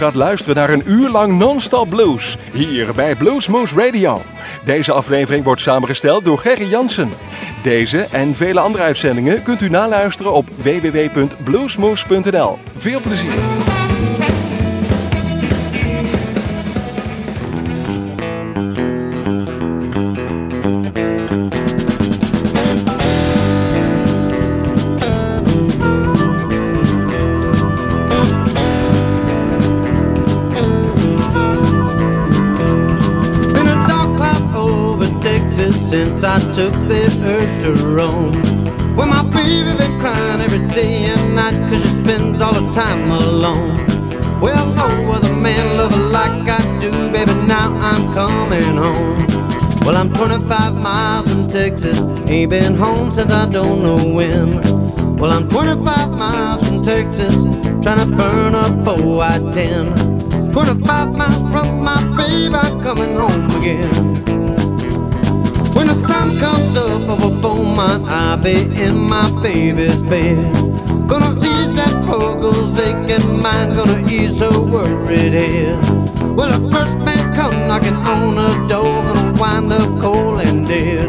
gaat luisteren naar een uur lang non-stop blues. Hier bij Bluesmoose Radio. Deze aflevering wordt samengesteld door Gerry Jansen. Deze en vele andere uitzendingen kunt u naluisteren op www.bluesmoose.nl. Veel plezier. Been home since I don't know when. Well, I'm 25 miles from Texas, trying to burn up I-10. 25 miles from my baby, coming home again. When the sun comes up over Beaumont, I'll be in my baby's bed. Gonna ease that poor girl's aching mind, gonna ease her worried head. Well, the first man come knocking on her door, gonna wind up cold and dead.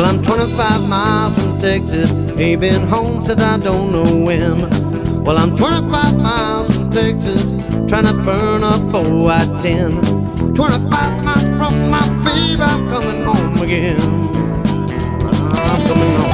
Well, I'm 25 miles from Texas, ain't been home since I don't know when. Well, I'm 25 miles from Texas, trying to burn up I-10. 25 miles from my baby, I'm coming home again. I'm coming home.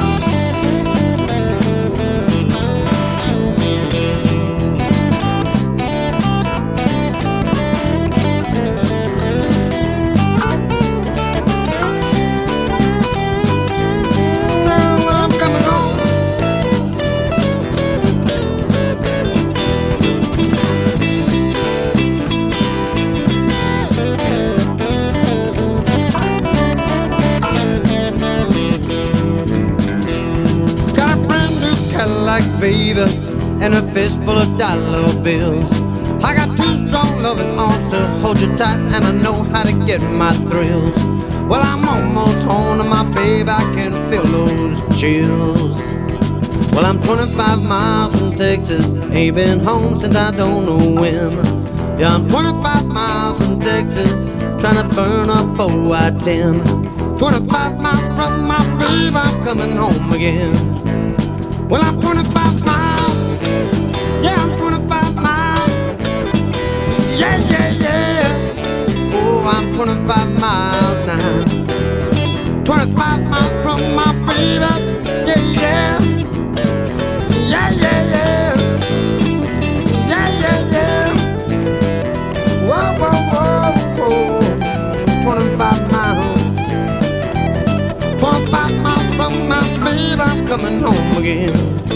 25 miles from Texas, ain't been home since I don't know when. Yeah, I'm 25 miles from Texas, trying to burn up I-10. 25 miles from my baby, I'm coming home again. Well, I'm 25 miles. Yeah, I'm 25 miles. Yeah, yeah, yeah. Oh, I'm 25 miles now. Coming home again.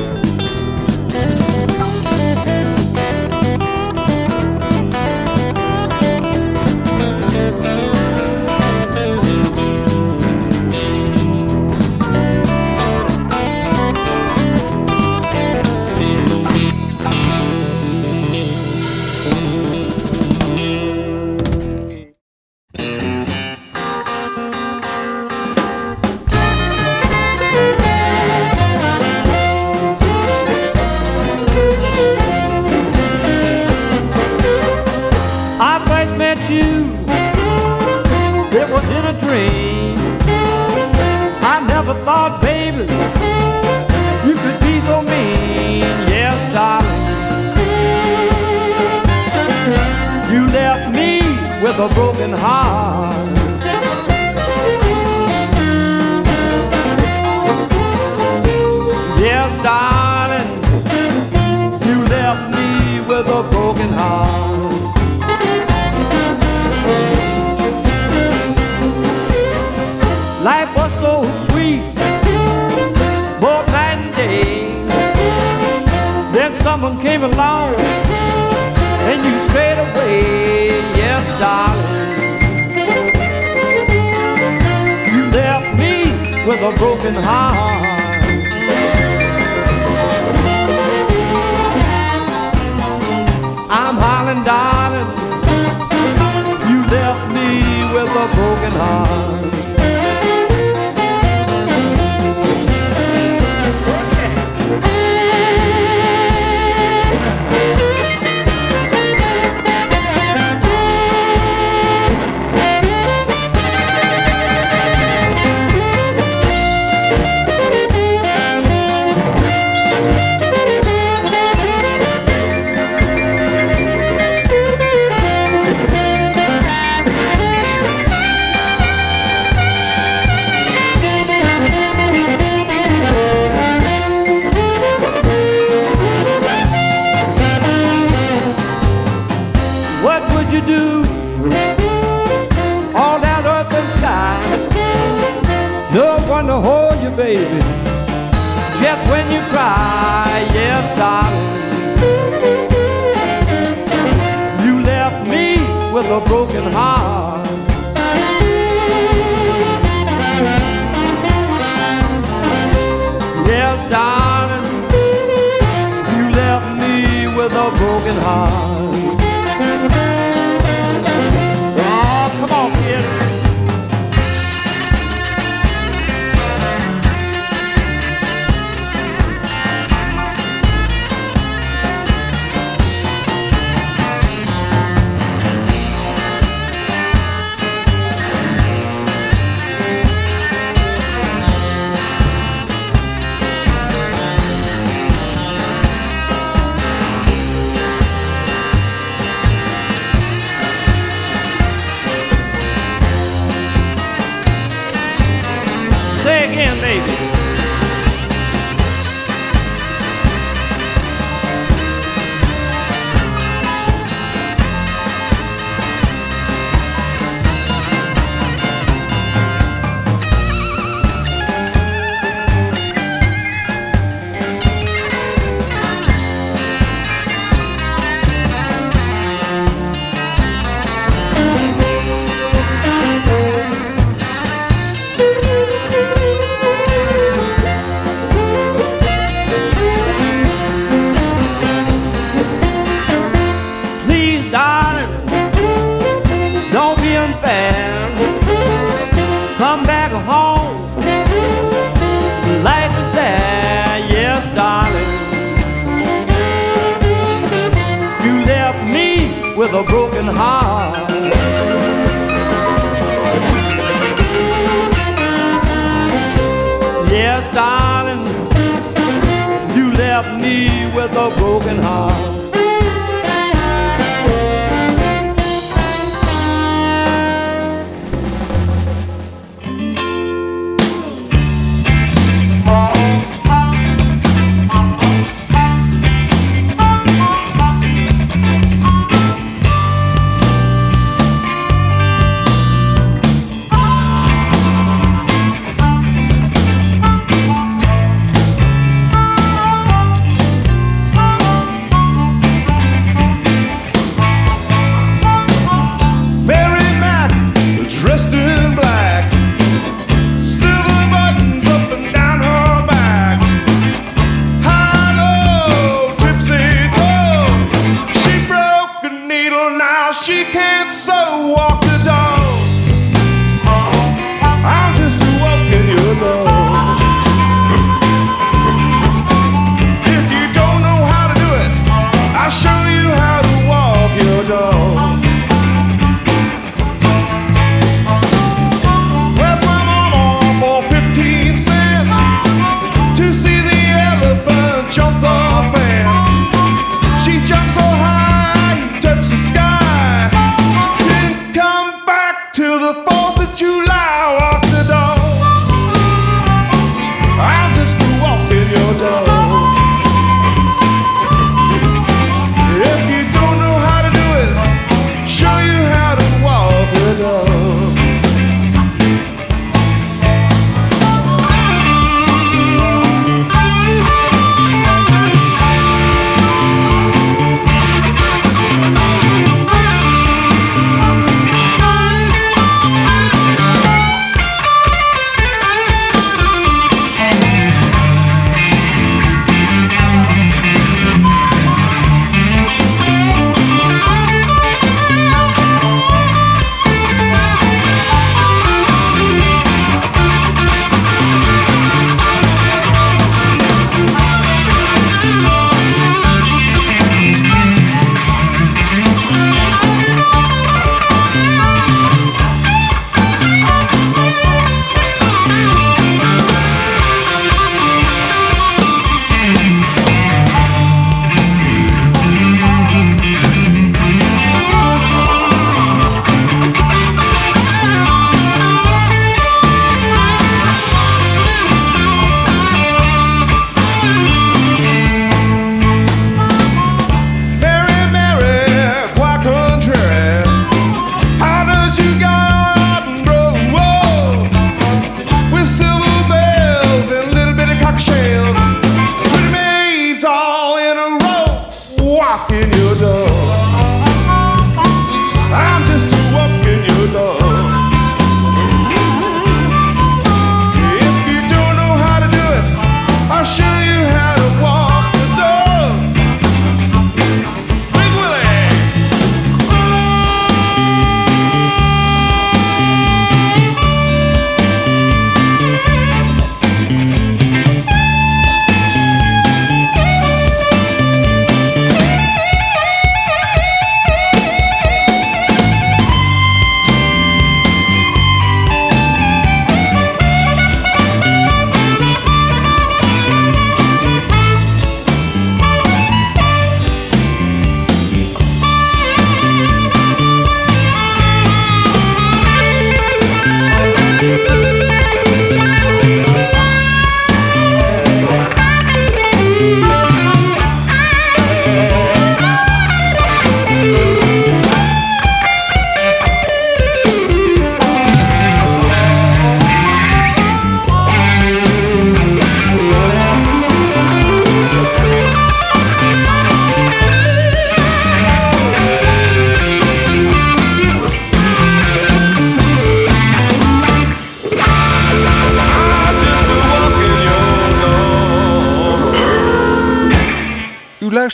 Broken heart. Yes, darling, you left me with a broken heart. Life was so sweet, both night and day. Then someone came along and you strayed away. Yes, darling. With a broken heart. I'm hollering, darling. You left me with a broken heart. baby. Just when you cry, yes, darling. You left me with a broken heart. Yes, darling. You left me with a broken heart. with a broken heart. Yes, darling, you left me with a broken heart.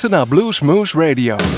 Luistert naar Blues Moose Radio.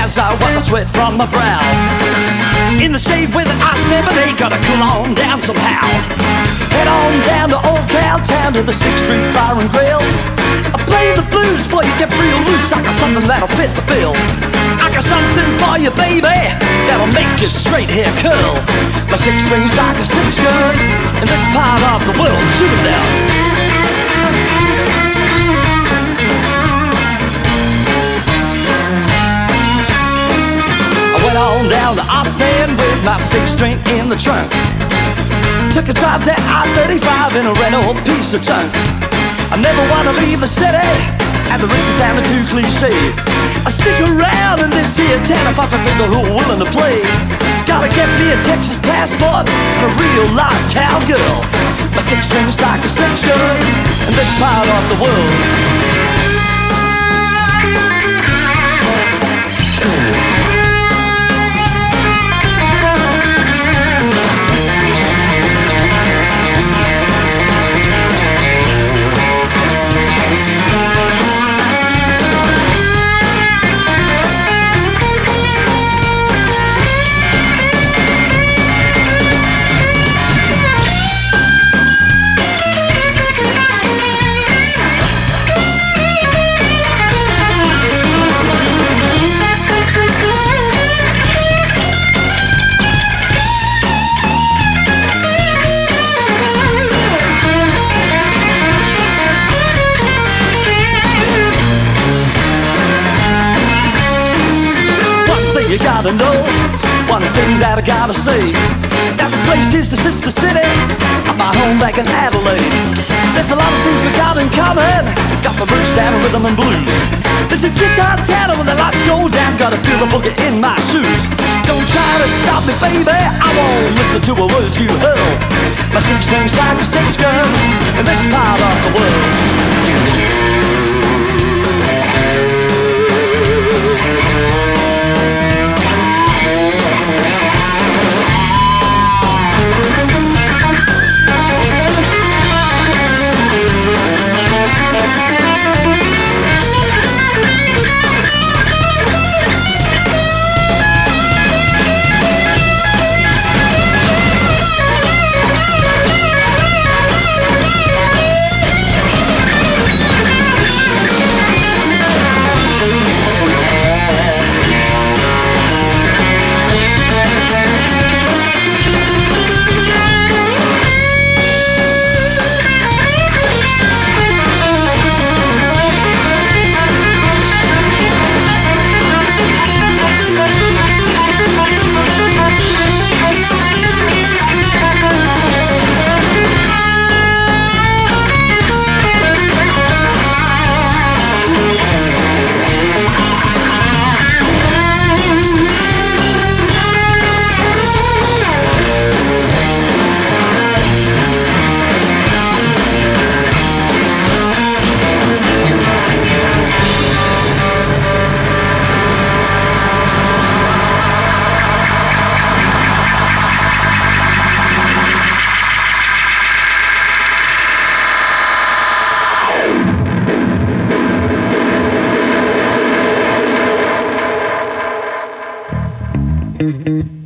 As I wipe the sweat from my brow. In the shade with an ice lemonade, gotta cool on down somehow. Head on down to Old Town Town to the 6th Street Bar and Grill. I play the blues for you, get real loose. I got something that'll fit the bill. I got something for you, baby, that'll make your straight hair curl. My six strings like a six gun in this part of the world. Shoot 'em down. Went on down to Austin with my six string in the trunk. Took a drive down I-35 in a Renault piece of junk. I never wanna leave the city, and the risk is sounding too cliche. I stick around in this here town if I find people who are willing to play. Gotta get me a Texas passport and a real live cowgirl. My six string's like a six gun in this part of the world. One thing that I gotta say. That this place is the sister city of my home back in Adelaide. There's a lot of things we got in common. Got the roots down rhythm and blues. There's a guitar town when the lights go down. Gotta feel the boogie in my shoes. Don't try to stop me, baby. I won't listen to a word you hurl. My six strings like a six gun in this part of the world. I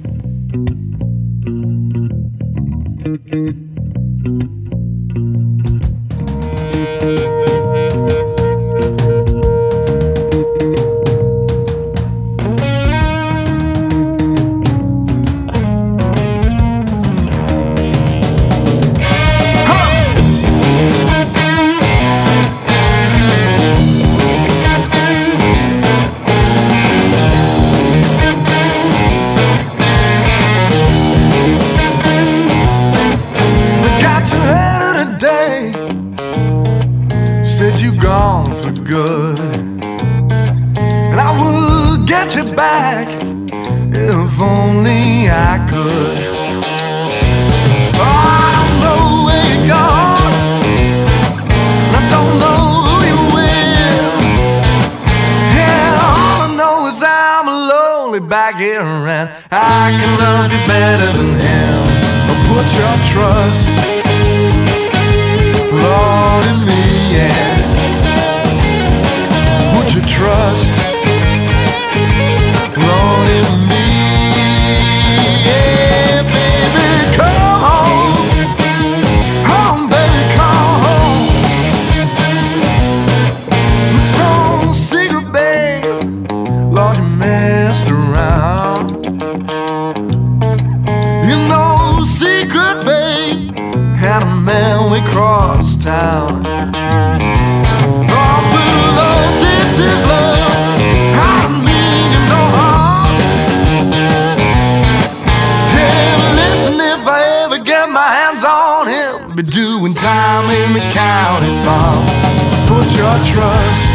I'm in the county farm. So put your trust,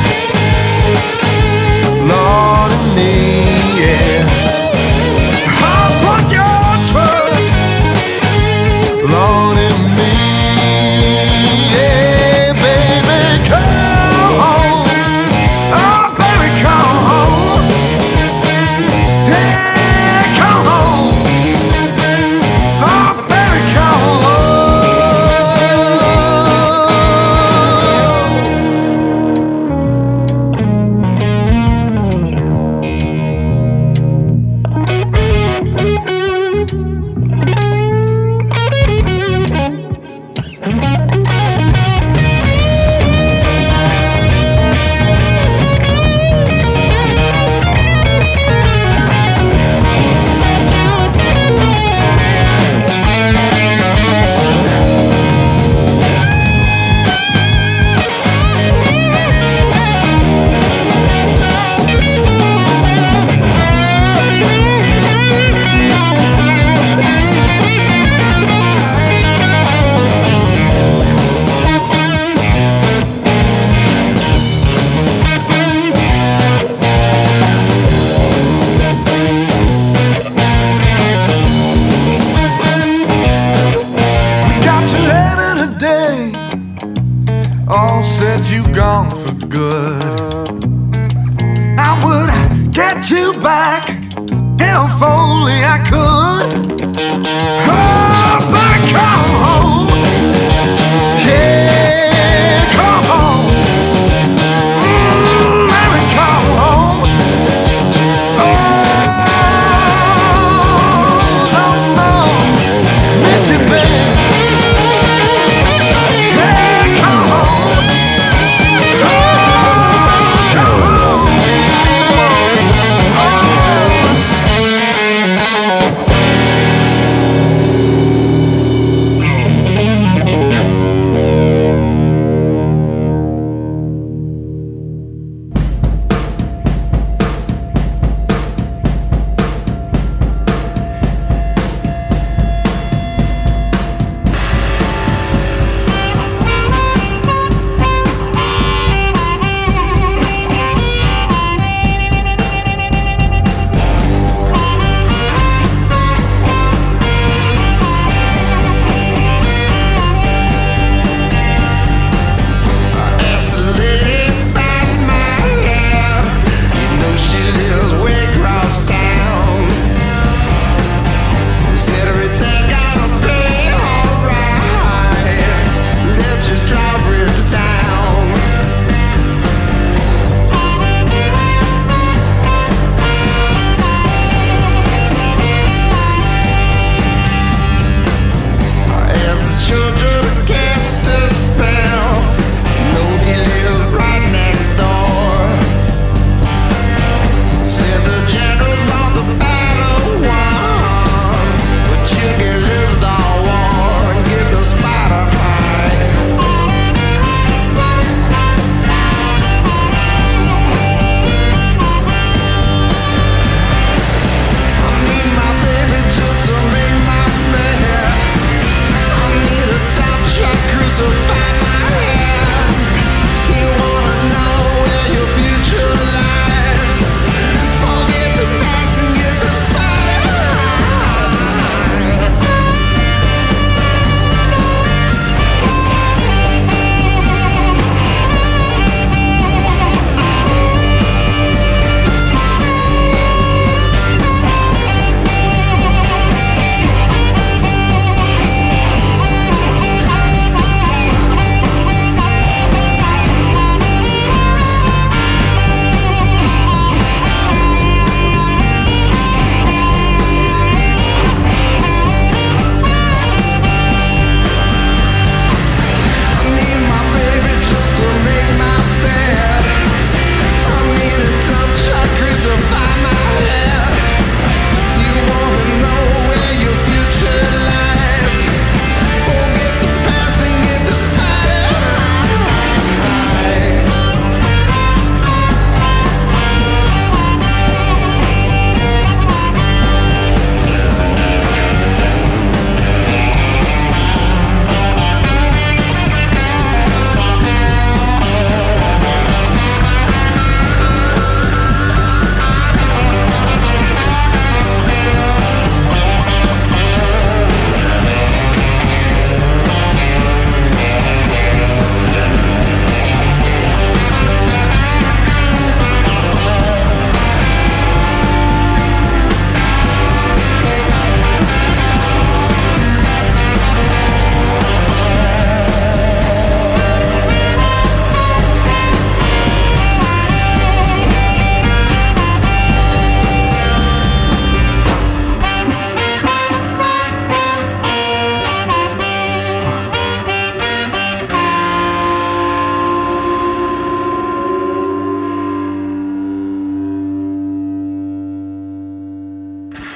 Lord, in me.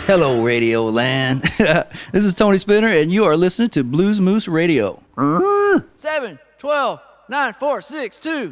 Hello, Radio Land. this is Tony Spinner, and you are listening to Blues Moose Radio. Seven, twelve, nine, four, six, two.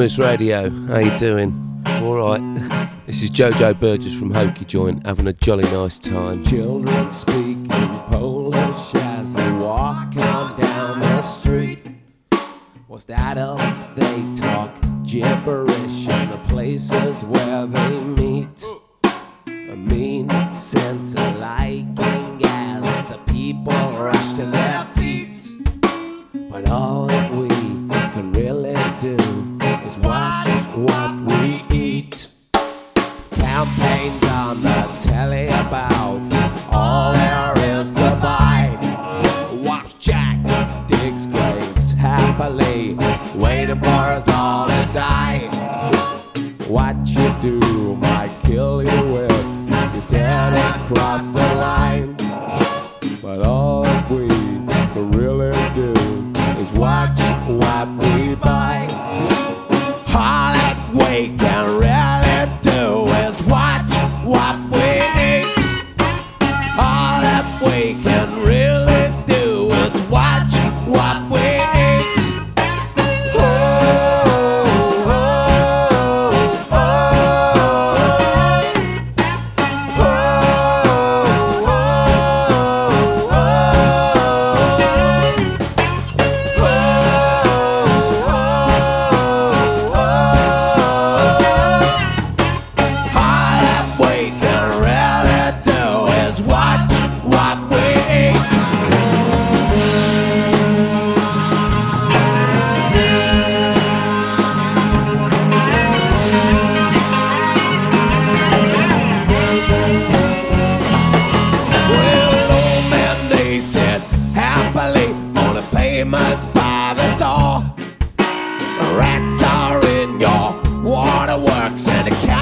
Wilderness Radio. How you doing? All right. This is Jojo Burgess from Hokie Joint, having a jolly nice time. Children speak in Polish as they walk on down the street. Whilst adults they talk gibberish in the places where they meet. A mean sense of liking as the people rush to their feet. But all that we works at a cat.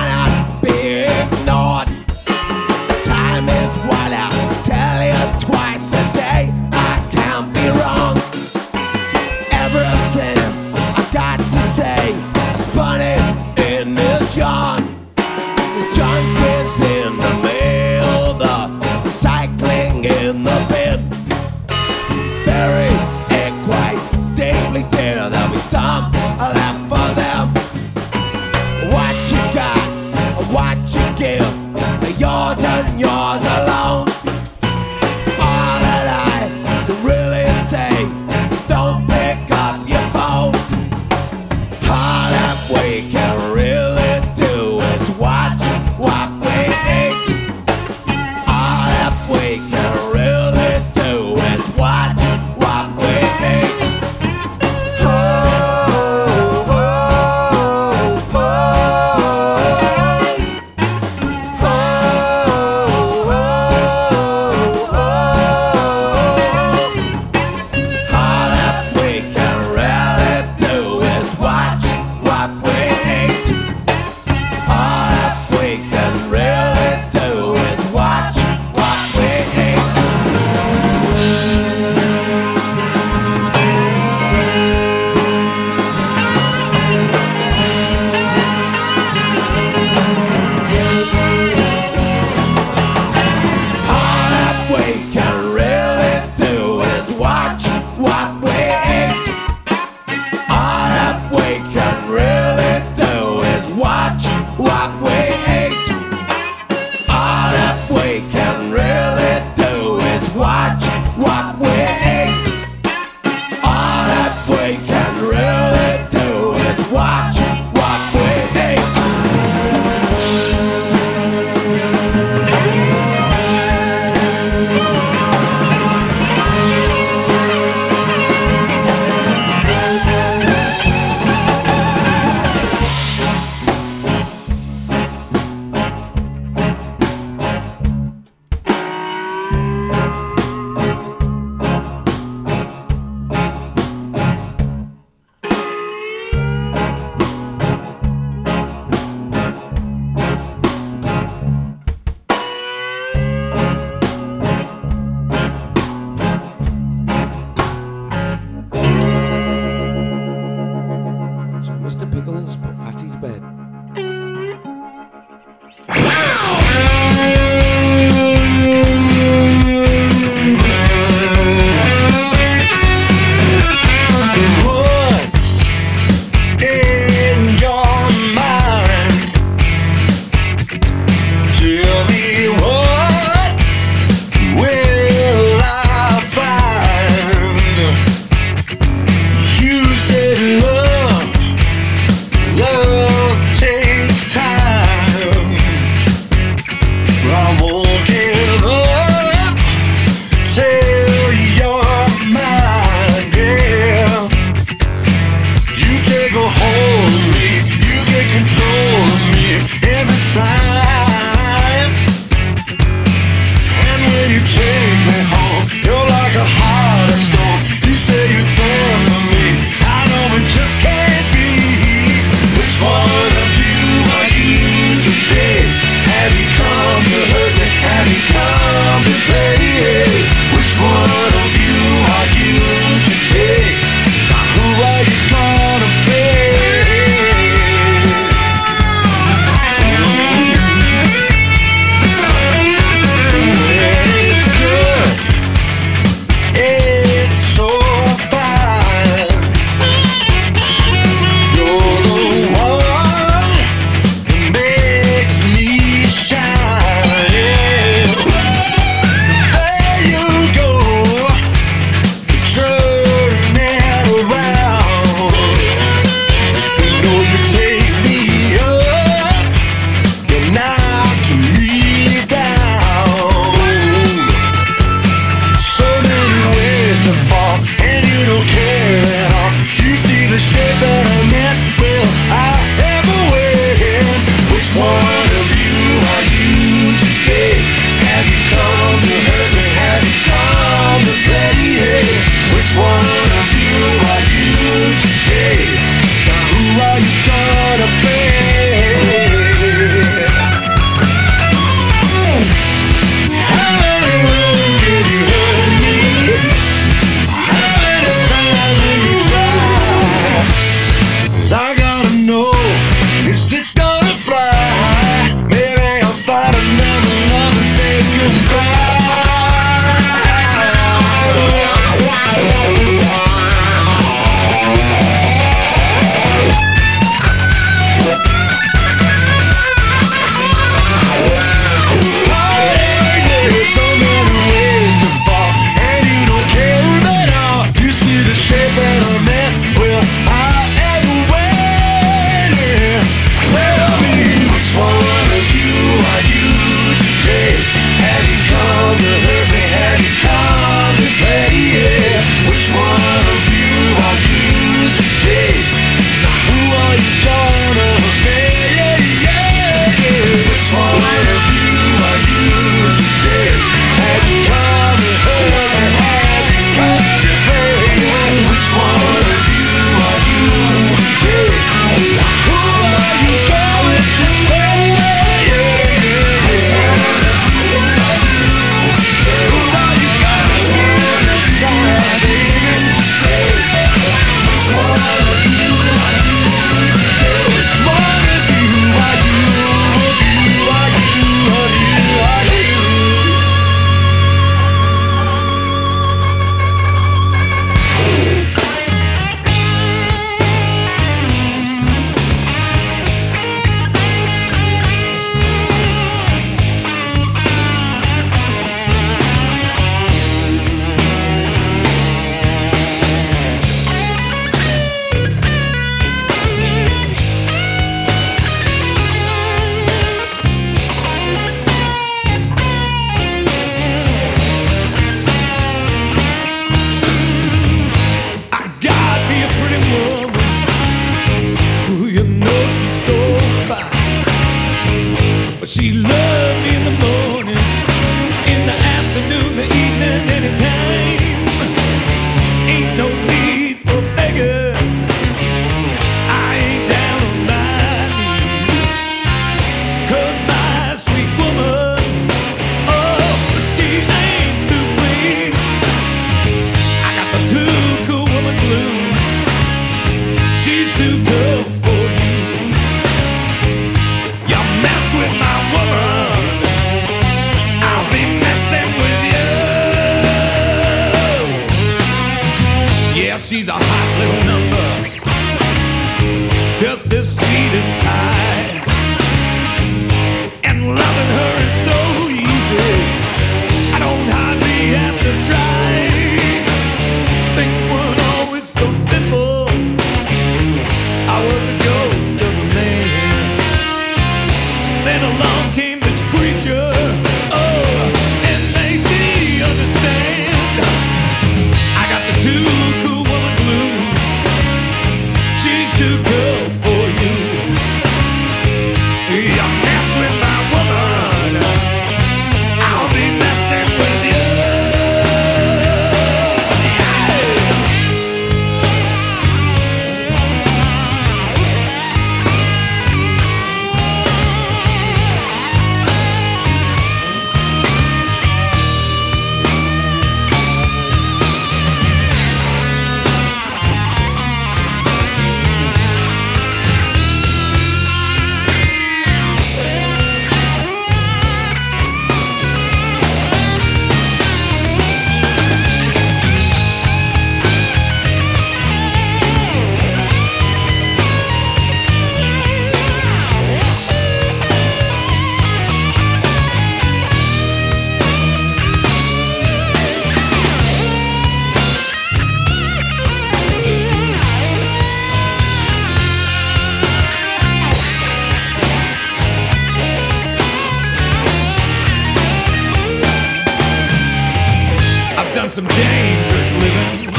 dangerous living.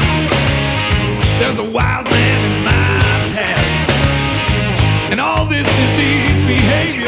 There's a wild man in my past, and all this disease behavior.